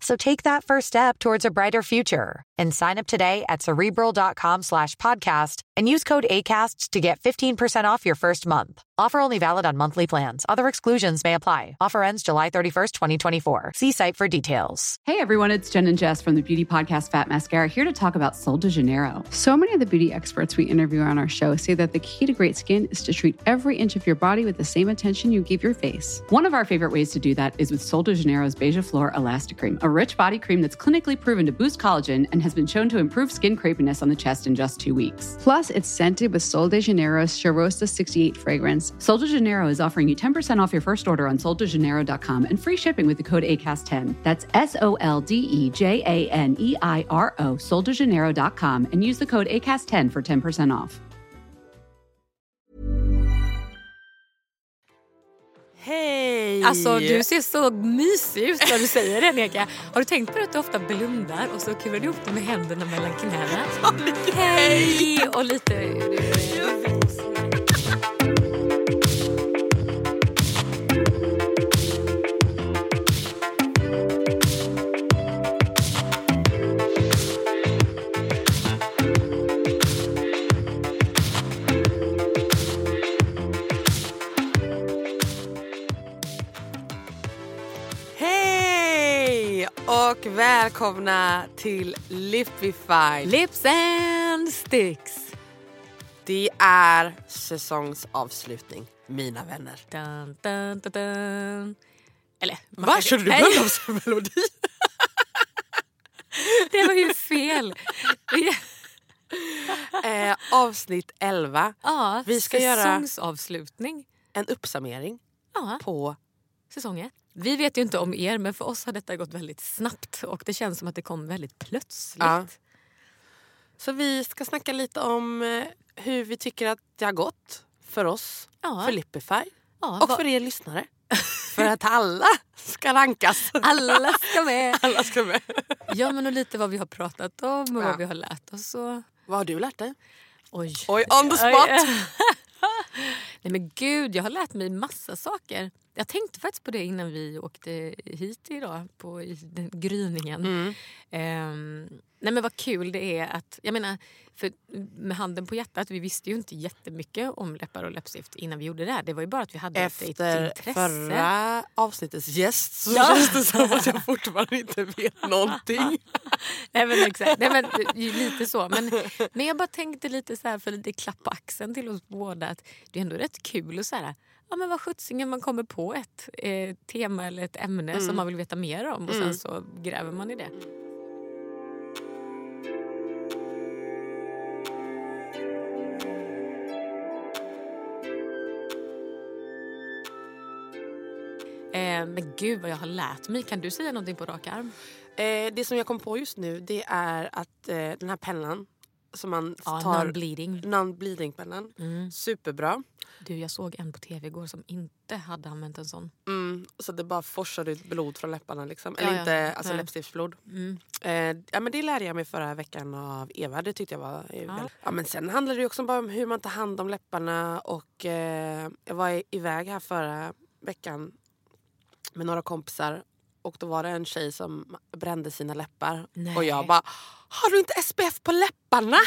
So take that first step towards a brighter future and sign up today at cerebral.com slash podcast and use code ACAST to get 15% off your first month. Offer only valid on monthly plans. Other exclusions may apply. Offer ends July 31st, 2024. See site for details. Hey everyone, it's Jen and Jess from the beauty podcast Fat Mascara here to talk about Sol de Janeiro. So many of the beauty experts we interview on our show say that the key to great skin is to treat every inch of your body with the same attention you give your face. One of our favorite ways to do that is with Sol de Janeiro's Beija Flor Elastic Cream, rich body cream that's clinically proven to boost collagen and has been shown to improve skin crepiness on the chest in just two weeks. Plus, it's scented with Sol de Janeiro's Charosta 68 fragrance. Sol de Janeiro is offering you 10% off your first order on soldejaneiro.com and free shipping with the code ACAST10. That's S O L D E J A N E I R O, soldejaneiro.com, and use the code ACAST10 for 10% off. Hej! Alltså du ser så mysig ut när du säger det Neka. Har du tänkt på att du ofta blundar och så kurar du ihop dig med händerna mellan knäna? Hej! Och lite... Och välkomna till Lipify. Lips and sticks. Det är säsongsavslutning, mina vänner. Dun, dun, dun, dun. Eller... man Va? Körde du bröllopsmelodi? Det var ju fel. eh, avsnitt 11. Ja, Vi ska göra- säsongsavslutning. En uppsummering Ja, på... säsongen. Vi vet ju inte om er men för oss har detta gått väldigt snabbt och det känns som att det kom väldigt plötsligt. Ja. Så vi ska snacka lite om eh, hur vi tycker att det har gått för oss, Ja. för Lipify Ja, och vad- för er lyssnare. för att alla ska rankas. Alla ska med. Alla ska med. Ja men och lite vad vi har pratat om och Ja. vad vi har lärt oss. Och... Vad har du lärt dig? Oj. Oj, on the spot! Nej men gud, jag har lärt mig massa saker. Jag tänkte faktiskt på det innan vi åkte hit idag på gryningen. Mm. Ehm, nej men vad kul det är att, jag menar, för med handen på hjärtat, vi visste ju inte jättemycket om läppar och läppstift innan vi gjorde det här. Det var ju bara att vi hade ett, ett Efter intresse. förra avsnittets gäst så Ja. känns det som att jag fortfarande inte vet någonting. Nej men exakt, Nej, men, lite så. Men, men jag bara tänkte lite så här för lite klapp på axeln till oss båda att det är ändå rätt kul och så här, ja men vad sjuttsingen man kommer på ett eh, tema eller ett ämne som man vill veta mer om och sen så gräver man i det. Men gud vad jag har lärt mig. Kan du säga någonting på rak arm? Eh, det som jag kom på just nu det är att eh, den här pennan som man Ja, tar... non-bleeding. Non-bleeding pennan. Mm. Superbra. Du, jag såg en på tv igår som inte hade använt en sån. Mm, så det bara forsar ut blod från läpparna. Liksom. Ja, Eller ja. inte alltså läppstiftsblod. Mm. Eh, ja, men det lärde jag mig förra veckan av Eva. Det tyckte jag var eh, Ja. ja, men Sen handlar det också bara om hur man tar hand om läpparna. Och, eh, jag var iväg här förra veckan med några kompisar. Och då var det en tjej som brände sina läppar. Nej. Och jag bara, har du inte SPF på läpparna?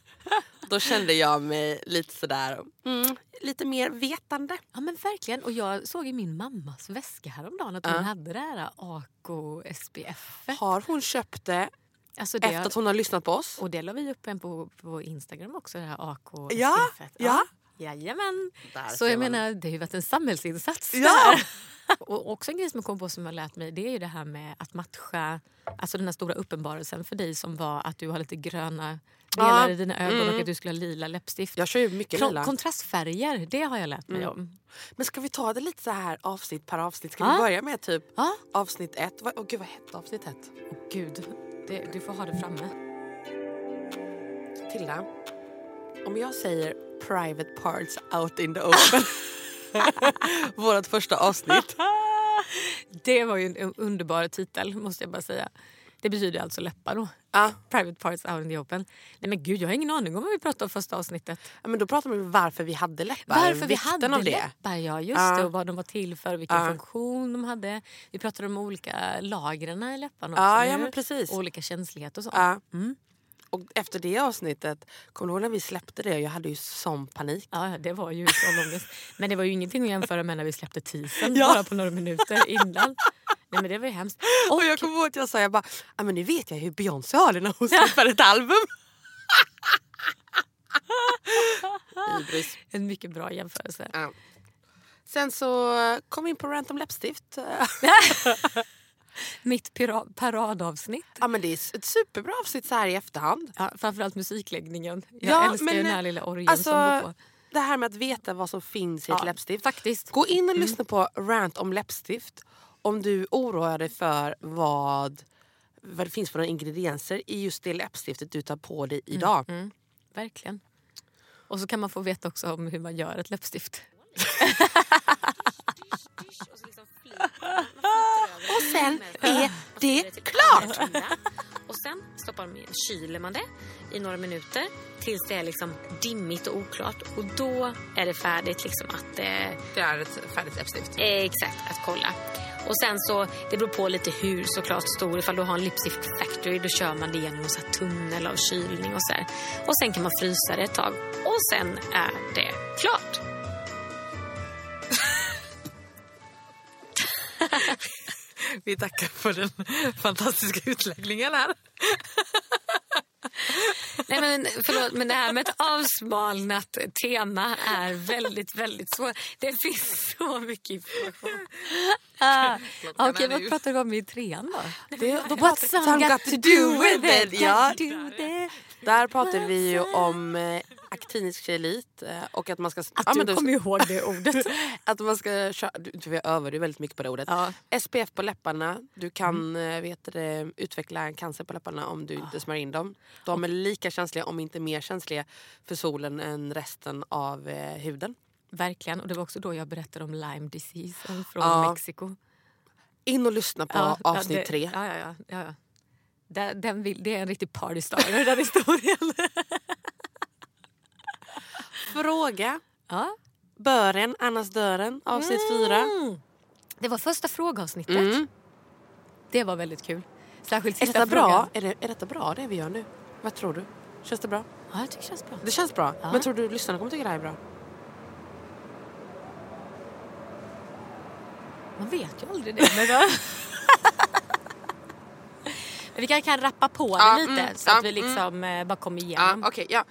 då kände jag mig lite sådär, mm, lite mer vetande. Ja men verkligen. Och jag såg i min mammas väska häromdagen att hon Ja. hade det här Ako SPF. Har hon köpt det Alltså det efter att hon har lyssnat på oss? Och det la vi upp en på, på Instagram också, det här AK Ja, SPF. ja. Jajamän. Där Så jag man. menar, det har ju varit en samhällsinsats. Ja! Och också en grej som jag kom på som jag lärt mig det är ju det här med att matcha Alltså den här stora uppenbarelsen för dig som var att du har lite gröna delar Ja. i dina ögon Mm. och att du skulle ha lila läppstift. Jag kör ju mycket Kon- lila. kontrastfärger, det har jag lärt mig Mm. om. Men ska vi ta det lite så här avsnitt per avsnitt? Ska Ja. vi börja med typ Ja. avsnitt ett? Åh gud vad hette avsnitt ett? Åh gud, det, du får ha det framme. Tilda, om jag säger private parts out in the open. Vårt första avsnitt. Det var ju en underbar titel måste jag bara säga. Det betyder alltså läppar då. Ja, Private parts out in the open. Nej men gud jag har ingen aning om vad vi pratade om första avsnittet. men då pratar vi om varför vi hade läppar. Varför vi hade av det. läppar, ja just Ja. det. Och vad de var till för, vilken Ja. funktion de hade. Vi pratade om olika lagren i läpparna också. Ja, ja hur? men precis. Olika känslighet och så. Ja. Mm. Och efter det avsnittet, kommer du ihåg när vi släppte det? Jag hade ju sån panik. Ja, det var ju sån ångest. Men det var ju ingenting att jämföra med när vi släppte teasern Ja. bara på några minuter innan. Nej men det var ju hemskt. Och jag kommer ihåg att jag sa, jag bara, "Ja, men nu vet jag hur Beyoncé har det när hon släpper ett album. En mycket bra jämförelse. Ja. Sen så kom vi in på rant om läppstift. Mitt pira- paradavsnitt. Ja, men det är ett superbra avsnitt så här i efterhand. Ja, framförallt musikläggningen. Jag Ja, älskar men, den här lilla orgeln alltså, som går på. Det här med att veta vad som finns i ett Ja, läppstift. Faktiskt. Gå in och lyssna på rant om läppstift om du oroar dig för vad, vad det finns för ingredienser i just det läppstiftet du tar på dig idag. Mm, verkligen. Och så kan man få veta också om hur man gör ett läppstift. Och sen är det klart! Och sen stoppar man, kyler man det i några minuter tills det är liksom dimmigt och oklart. Och då är det färdigt liksom att... Eh, Det är ett färdigt läppstift. eh, exakt, att kolla. Och sen så, det beror på lite hur såklart stor. Ifall du har en lipstick factory då kör man det genom en sån tunnel av kylning och så här. Och sen kan man frysa det ett tag. Och sen är det klart. Vi tackar för den fantastiska utläggningen här. Nej men förlåt, men det här med ett avsmalnat tema är väldigt, väldigt svårt. Det finns så mycket information. Ah, Okej, vad pratar vi om i trean då? Det, då What's some got to do with it? Ja, Got to do it. där pratar vi ju om eh, aktinisk kelit eh, och att man ska... Att ja, du du- kommer ihåg det ordet. Att man ska köra, du, du övar ju väldigt mycket på det ordet. Ja. SPF på läpparna. Du kan eh, vet det, utveckla en cancer på läpparna om du inte smörjer in dem. De är lika känsliga, om inte mer känsliga, för solen än resten av eh, huden. Verkligen, och det var också då jag berättade om Lyme disease från Ja. Mexiko. In och lyssna på Ja, avsnitt det, tre. Ja, ja, ja, ja, ja. Den, den vill, det är en riktig party starter, den historien. Fråga. Ja. Bören, annars dören. Avsnitt fyra. Mm. Det var första frågeavsnittet. Mm. Det var väldigt kul. Särskilt Är sista detta frågan. bra? Är, det, är detta bra det vi gör nu? Vad tror du? Känns det bra? Ja, jag tycker det känns bra. Det känns bra. Ja. Men tror du lyssnarna kommer tycka det här är bra? Man vet ju aldrig det. Men, då- men vi kan, kan rappa på det Ja, lite mm, så ja, att vi liksom eh, bara kommer Ja, igenom. okej. ja.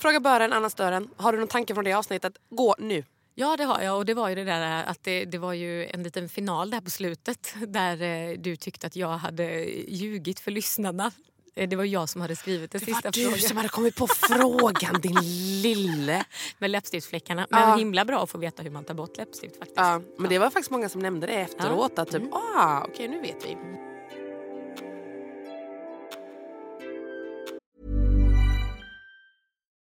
Fråga bören, annars dörren. Har du någon tanke från det avsnittet? Gå nu. Ja, det har jag. Och det var ju det där att det, det var ju en liten final där på slutet där eh, du tyckte att jag hade ljugit för lyssnarna. Eh, Det var jag som hade skrivit den Det sista var du frågan som hade kommit på frågan, din lille. med läppstiftsfläckarna. Men Ja. himla bra att få veta hur man tar bort läppstift faktiskt. Ja, men det var faktiskt många som nämnde det efteråt. Att typ, ah, okej nu vet vi.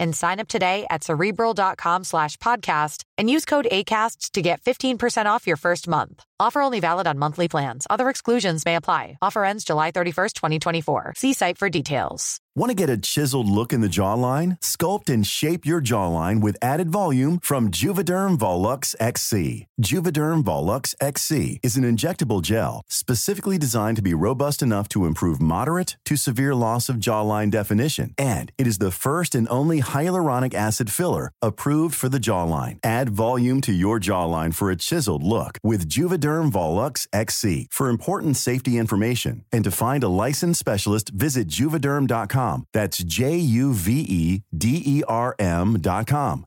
and sign up today at cerebral.com slash podcast and use code ACAST to get 15% off your first month. Offer only valid on monthly plans. Other exclusions may apply. Offer ends July 31st, 2024. See site for details. Want to get a chiseled look in the jawline? Sculpt and shape your jawline with added volume from Juvederm Volux XC. Juvederm Volux XC is an injectable gel specifically designed to be robust enough to improve moderate to severe loss of jawline definition. And it is the first and only hyaluronic acid filler approved for the jawline. Add volume to your jawline for a chiseled look with Juvederm Volux XC. For important safety information and to find a licensed specialist, visit juvederm.com. That's J U V E D E R M.com.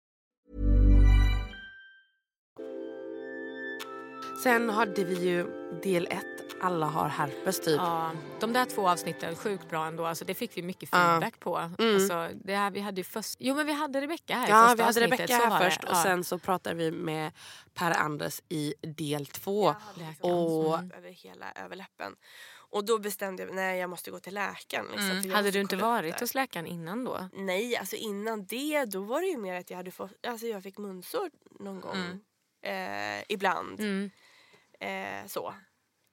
Sen hade vi ju del ett, alla har herpes typ. Ja, de där två avsnitten, sjukt bra ändå. Alltså, det fick vi mycket Ja. feedback på. Alltså, det här, vi hade ju först... Jo men vi hade Rebecca här i Ja, första vi hade avsnittet, här det. först och Ja. sen så pratade vi med Per Anders i del två. Läkaren. Och över hela överläppen. Och då bestämde jag nej jag måste gå till läkaren. Liksom, jag Mm. Hade du inte varit hos läkaren innan då? Nej, alltså innan det då var det ju mer att jag hade fått, alltså jag fick munsår någon gång. Eh, ibland. Mm. Eh, så.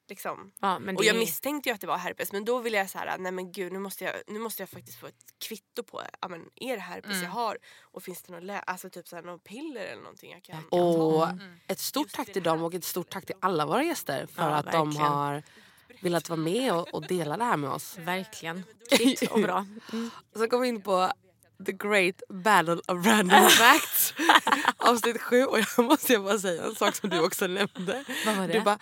Liksom. Ja, men Och det jag misstänkte ju att det var herpes men då ville jag så här, nej men gud nu måste jag, nu måste jag faktiskt få ett kvitto på, ja men är det herpes Mm. jag har? Och finns det något, lä- alltså typ så här, något piller eller någonting jag kan, kan Och ta? ett stort tack till dem och ett stort tack till alla våra gäster för Ja, att de verkligen. har velat vara med och, och dela det här med oss. Verkligen. Kvickt och bra. Och så kom vi in på The Great Battle of Random Facts avsnitt sju och jag måste bara säga en sak som du också nämnde. Vad var det? Du bara,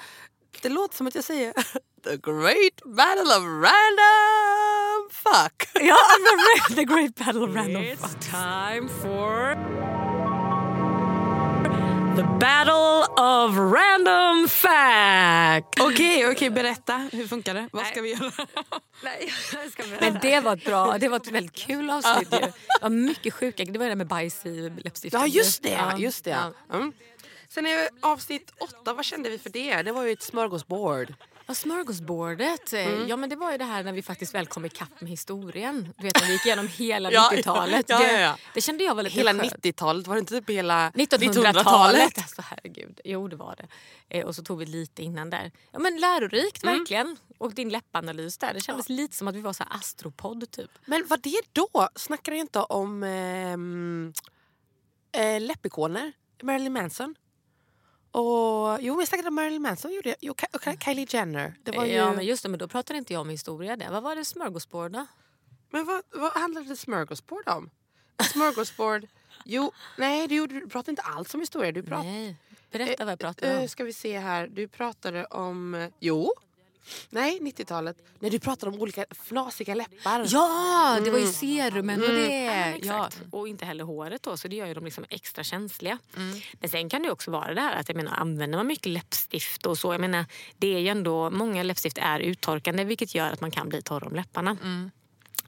det låter som att jag säger The Great Battle of Random Fuck. Ja, the great battle of random It's time for the battle of random fact. Okej, okej berätta. Hur funkar det? Vad ska vi göra? Men det var ett bra, det var ett väldigt kul avsnitt ju. Ja, mycket sjuka, det var det där med bajs i läppstiften. Ja just det, Ja, just det. Ja. Mm. Sen är avsnitt åtta, vad kände vi för det? Det var ju ett smörgåsbord. Ja, smörgåsbordet. eh, Mm. Ja, men det var ju det här när vi faktiskt väl kom ikapp med historien. Du vet när vi gick igenom hela Ja, 90-talet. ja, ja, ja. Det, kände jag var lite Hela skönt. 90-talet, var det inte typ hela 1900-talet. Alltså, herregud. Jo, det var det. Eh, och så tog vi lite innan där. Ja, men lärorikt Mm. verkligen. Och din läppanalys där. Det kändes lite som att vi var så här astropodd typ. Men vad det då? Snackar du inte om ehm, eh, läppikoner? Marilyn Manson? Och, jo, jag snackade om Marilyn Manson. Gjorde jag. Jo, Ka- Kylie Jenner. Det var ju... Ja, men just det. Men då pratade inte jag om historia där. Vad var det smörgåsbord då? Men vad, vad handlade smörgåsbord om? Smörgåsbord... Jo, nej, du, du pratade inte alls om historia. Du pratade... Nej. Berätta vad jag pratade Eh, om. ska vi se här. Du pratade om... eh, Jo. Nej, 90-talet. Nej, du pratade om olika fnasiga läppar. Ja, det var ju serumen och det. Mm, ja, exakt. och inte heller håret då, så det gör ju dem liksom extra känsliga. Mm. Men sen kan det också vara det här att jag menar, använder man mycket läppstift och så. Jag menar, det är ju ändå, många läppstift är uttorkande vilket gör att man kan bli torr om läpparna. Mm.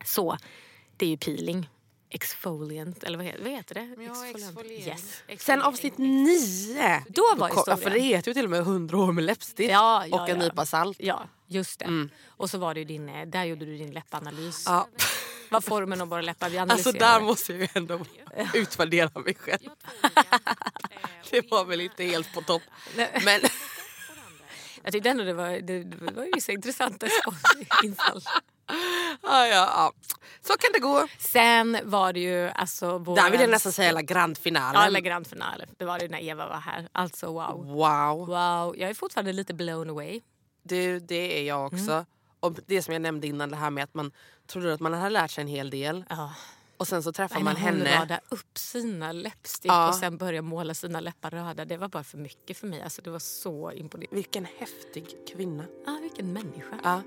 Så det är ju peeling. Exfoliant, eller vad heter, vad heter det? Yes. Sen avsnitt nio. Då var ja, historien. För det heter ju till och med 100 år med läppstift Ja, ja, och en ja. nypa salt. Ja, just det. Och så var det ju din, eh, där gjorde du din läppanalys. Ja. Vad formen av våra läppar, vi Alltså analyserade. där måste jag ju ändå utvärdera mig själv. Det var väl inte helt på topp. Men Jag tyckte ändå det var, det, det var ju vissa intressanta infall. Ja, ja, ja. Så kan det gå. Sen var det ju alltså... Där vill jag vårens- nästan säga la grandfinalen. Ja, eller grand finale. Det var det när Eva var här. Alltså wow. Wow. Wow, jag är fortfarande lite blown away. Du, det är jag också. Och det som jag nämnde innan, det här med att man trodde att man hade lärt sig en hel del. Ja. Och sen så träffar Men man när hon henne. radade upp sina läppstick Ja. och sen började måla sina läppar röda. Det var bara för mycket för mig. Alltså, det var så imponerande. Vilken häftig kvinna. Ah, vilken människa. Ja.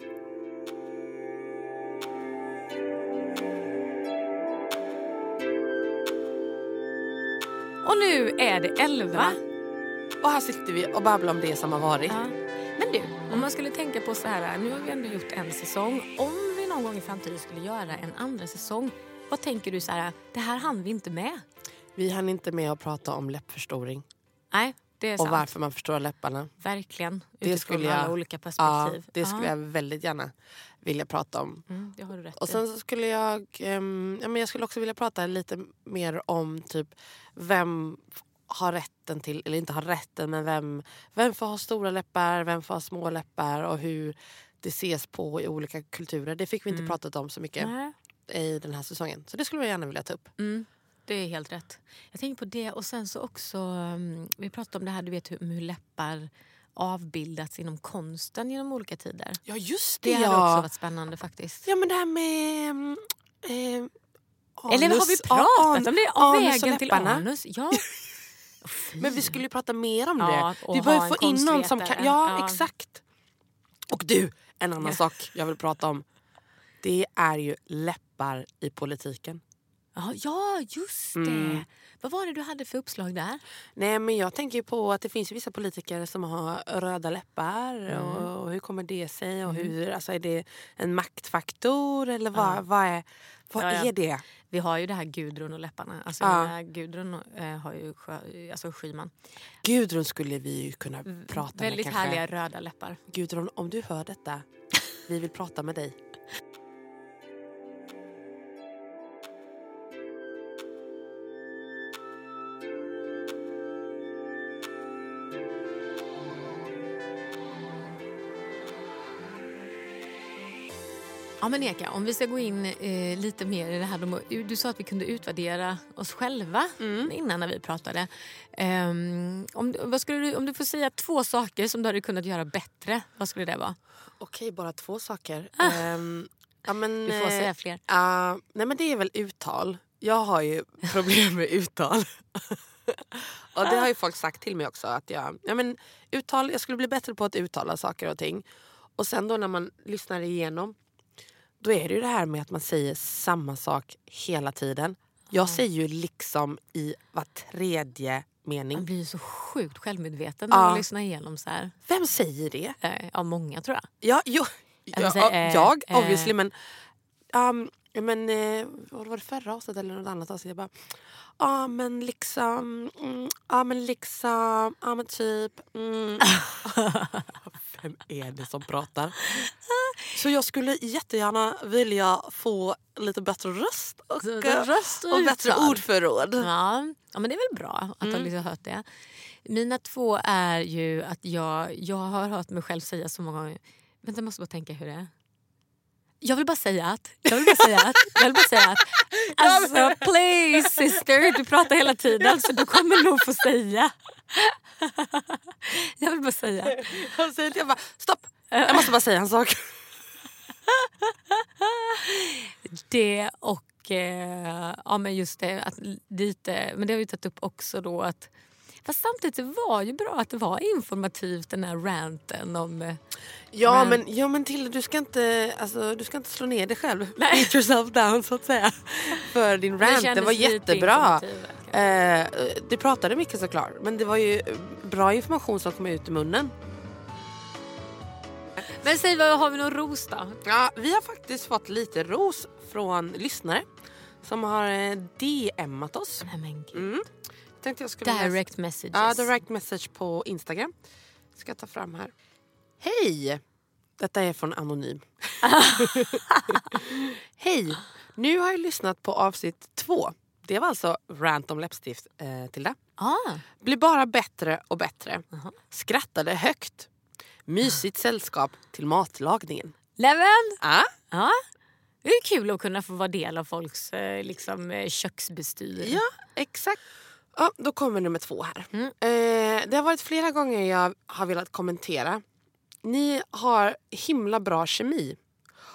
Och nu är det elva. Och här sitter vi och babblar om det som har varit. Ja. Men du, om man skulle tänka på så här, nu har vi ändå gjort en säsong. Om vi någon gång i framtiden skulle göra en andra säsong, vad tänker du så här, det här hann vi inte med? Vi hann inte med att prata om läppförstoring. Nej, det är Och sant. varför man förstorar läpparna. Verkligen. Det Utifrån skulle jag, alla olika ja, perspektiv. det skulle Ja. jag väldigt gärna vilja prata om. Mm, det har du rätt Och sen så skulle jag, ehm, ja, men jag skulle också vilja prata lite mer om typ vem har rätten till, eller inte har rätten, men vem, vem får ha stora läppar, vem får ha små läppar och hur det ses på i olika kulturer. Det fick vi inte pratat om så mycket Nej. i den här säsongen. Så det skulle jag gärna vilja ta upp. Mm, det är helt rätt. Jag tänker på det och sen så också, um, vi pratade om det här du vet hur, hur läppar avbildats inom konsten genom olika tider. Ja just Det det, hade ja. också varit spännande faktiskt. Ja men det här med... Eh, Eller har vi anus- pratat om det? Av anus vägen till anus? Ja. Men vi skulle ju prata mer om Ja, det. och Vi behöver få in någon som kan... Ja, Ja. exakt. Och du, en annan sak jag vill prata om. Det är ju läppar i politiken. Ja, ja, just det. Mm. Vad var det du hade för uppslag där? Nej men jag tänker på att det finns vissa politiker som har röda läppar. Mm. Och, och hur kommer det sig? Och hur, alltså är det en maktfaktor eller vad, vad, är, vad Ja, ja. är det? Vi har ju det här Gudrun och läpparna. Alltså, Ja. menar, Gudrun eh, har ju sjö, alltså Schyman. Gudrun skulle vi ju kunna prata med Väldigt härliga röda läppar. Gudrun, om du hör detta, vi vill prata med dig. Ja men Eka, om vi ska gå in eh, lite mer i det här. De, du sa att vi kunde utvärdera oss själva innan när vi pratade. Ehm, om, vad skulle du, om du får säga två saker som du hade kunnat göra bättre, vad skulle det vara? Okej, bara två saker. Ehm, ja, men, Du får eh, säga fler. ja, nej men det är väl uttal. Jag har ju problem med uttal. och det har ju folk sagt till mig också. Att jag, ja, men, uttal, jag skulle bli bättre på att uttala saker och ting. Och sen då när man lyssnar igenom. Då är det ju det här med att man säger samma sak hela tiden. Jag säger ju liksom i var tredje mening. Man blir ju så sjukt självmedveten när Ja. man lyssnar igenom så här. Vem säger det? Eh, ja, många tror jag. Ja, jo, Eller ja, säg, eh, jag eh. obviously men... Um, men eh, var det förra avsnittet eller något annat avsnitt? Jag bara... Ja men liksom... Mm, ja men liksom... Ja men typ... Mm. Vem är det som pratar? Så jag skulle jättegärna vilja få lite bättre röst och, Så, eh, röst och och bättre ordförråd. Ja, ja men det är väl bra att Mm. ha liksom hört det. Mina två är ju att jag, jag har hört mig själv säga så många gånger... Vänta, jag måste bara tänka hur det är. Jag vill bara säga att... Jag vill bara säga att... Jag vill bara säga att alltså, please sister, du pratar hela tiden så du kommer nog få säga. Jag vill bara säga. Jag säger jag bara, stopp! Jag måste bara säga en sak. Det och eh, ja, men just det, att lite, men det har vi tagit upp också då att Fast samtidigt det var ju bra att det var informativt den här ranten om... eh, Ja Men- men, ja, men Tilde du ska, inte, alltså, du ska inte slå ner dig själv. Beat yourself down så att säga. För din rant. Det, kändes var jättebra. Eh, du pratade mycket såklart. Men det var ju bra information som kom ut i munnen. Men säg, vad, har vi någon ros då? Ja, vi har faktiskt fått lite ros från lyssnare. Som har eh, DMat oss. Nej, men gud. Mm. Tänkte jag skulle läsa- Direct messages. Ja, direct message på Instagram. Ska jag ta fram här. Hej! Detta är från Anonym. Hej! Nu har jag lyssnat på avsnitt två. Det var alltså rant om läppstift, eh, Tilda. Ah, Blir bara bättre och bättre. Jaha. Skrattade högt. Mysigt sällskap till matlagningen. Leven! Ah, Ja. Det är kul att kunna få vara del av folks eh, liksom, eh, köksbestyr. Ja, exakt. Ja, då kommer nummer två här. Mm. Eh, det har varit flera gånger jag har velat kommentera. Ni har himla bra kemi.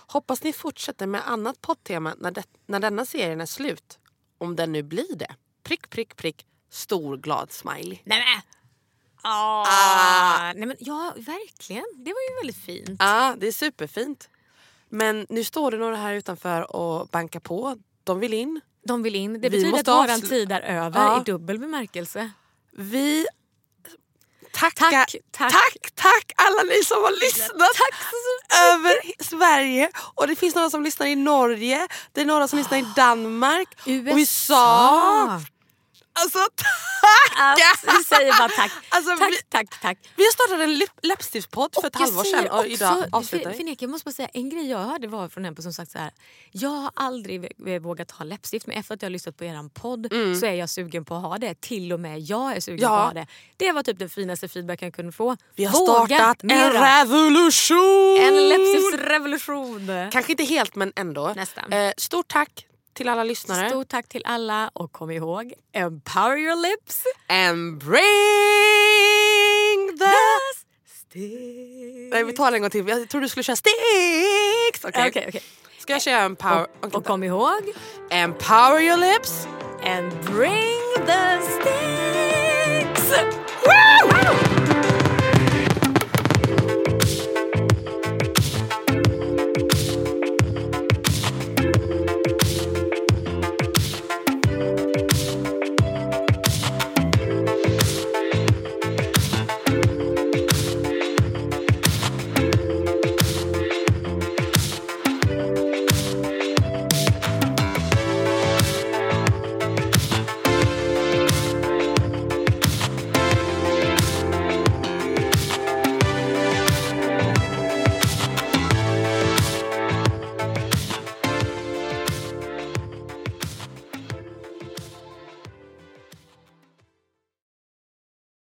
Hoppas ni fortsätter med annat poddtema när, det, när denna serien är slut. Om den nu blir det. Prick, prick, prick. Stor glad smiley. Nej men! Ah. Nej, men, ja, verkligen. Det var ju väldigt fint. Ja, det är superfint. Men nu står det några här utanför och bankar på. De vill in. De vill in. Det Vi betyder att våran tid är över Ja. i dubbel bemärkelse. Vi tackar, Tack, tack. tack, tack alla ni som har lyssnat över Sverige. Och det finns några som lyssnar i Norge, det är några som lyssnar i Danmark, USA. USA. Alltså tack! Alltså, vi säger bara tack. Alltså, tack, vi- tack, tack. Vi har startat en läpp- läppstiftspodd för ett halvår sedan och idag avslutar vi. Jag måste bara säga en grej jag hörde var från en person som sagt så här. Jag har aldrig vågat ha läppstift men efter att jag har lyssnat på er podd så är jag sugen på att ha det. Till och med jag är sugen Ja. på att ha det. Det var typ den finaste feedback jag kunde få. Vi har Våga startat en mera. revolution! En läppstiftsrevolution. Kanske inte helt men ändå. Nästan. Eh, stort tack till alla lyssnare. Stort tack till alla och kom ihåg, empower your lips. And bring the... Nej vi tar en gång till. Jag tror du skulle köra sticks. Okej. Okej, okej. Ska jag köra empower? Och, och kom ihåg, Empower your lips. and bring the sticks. Woo!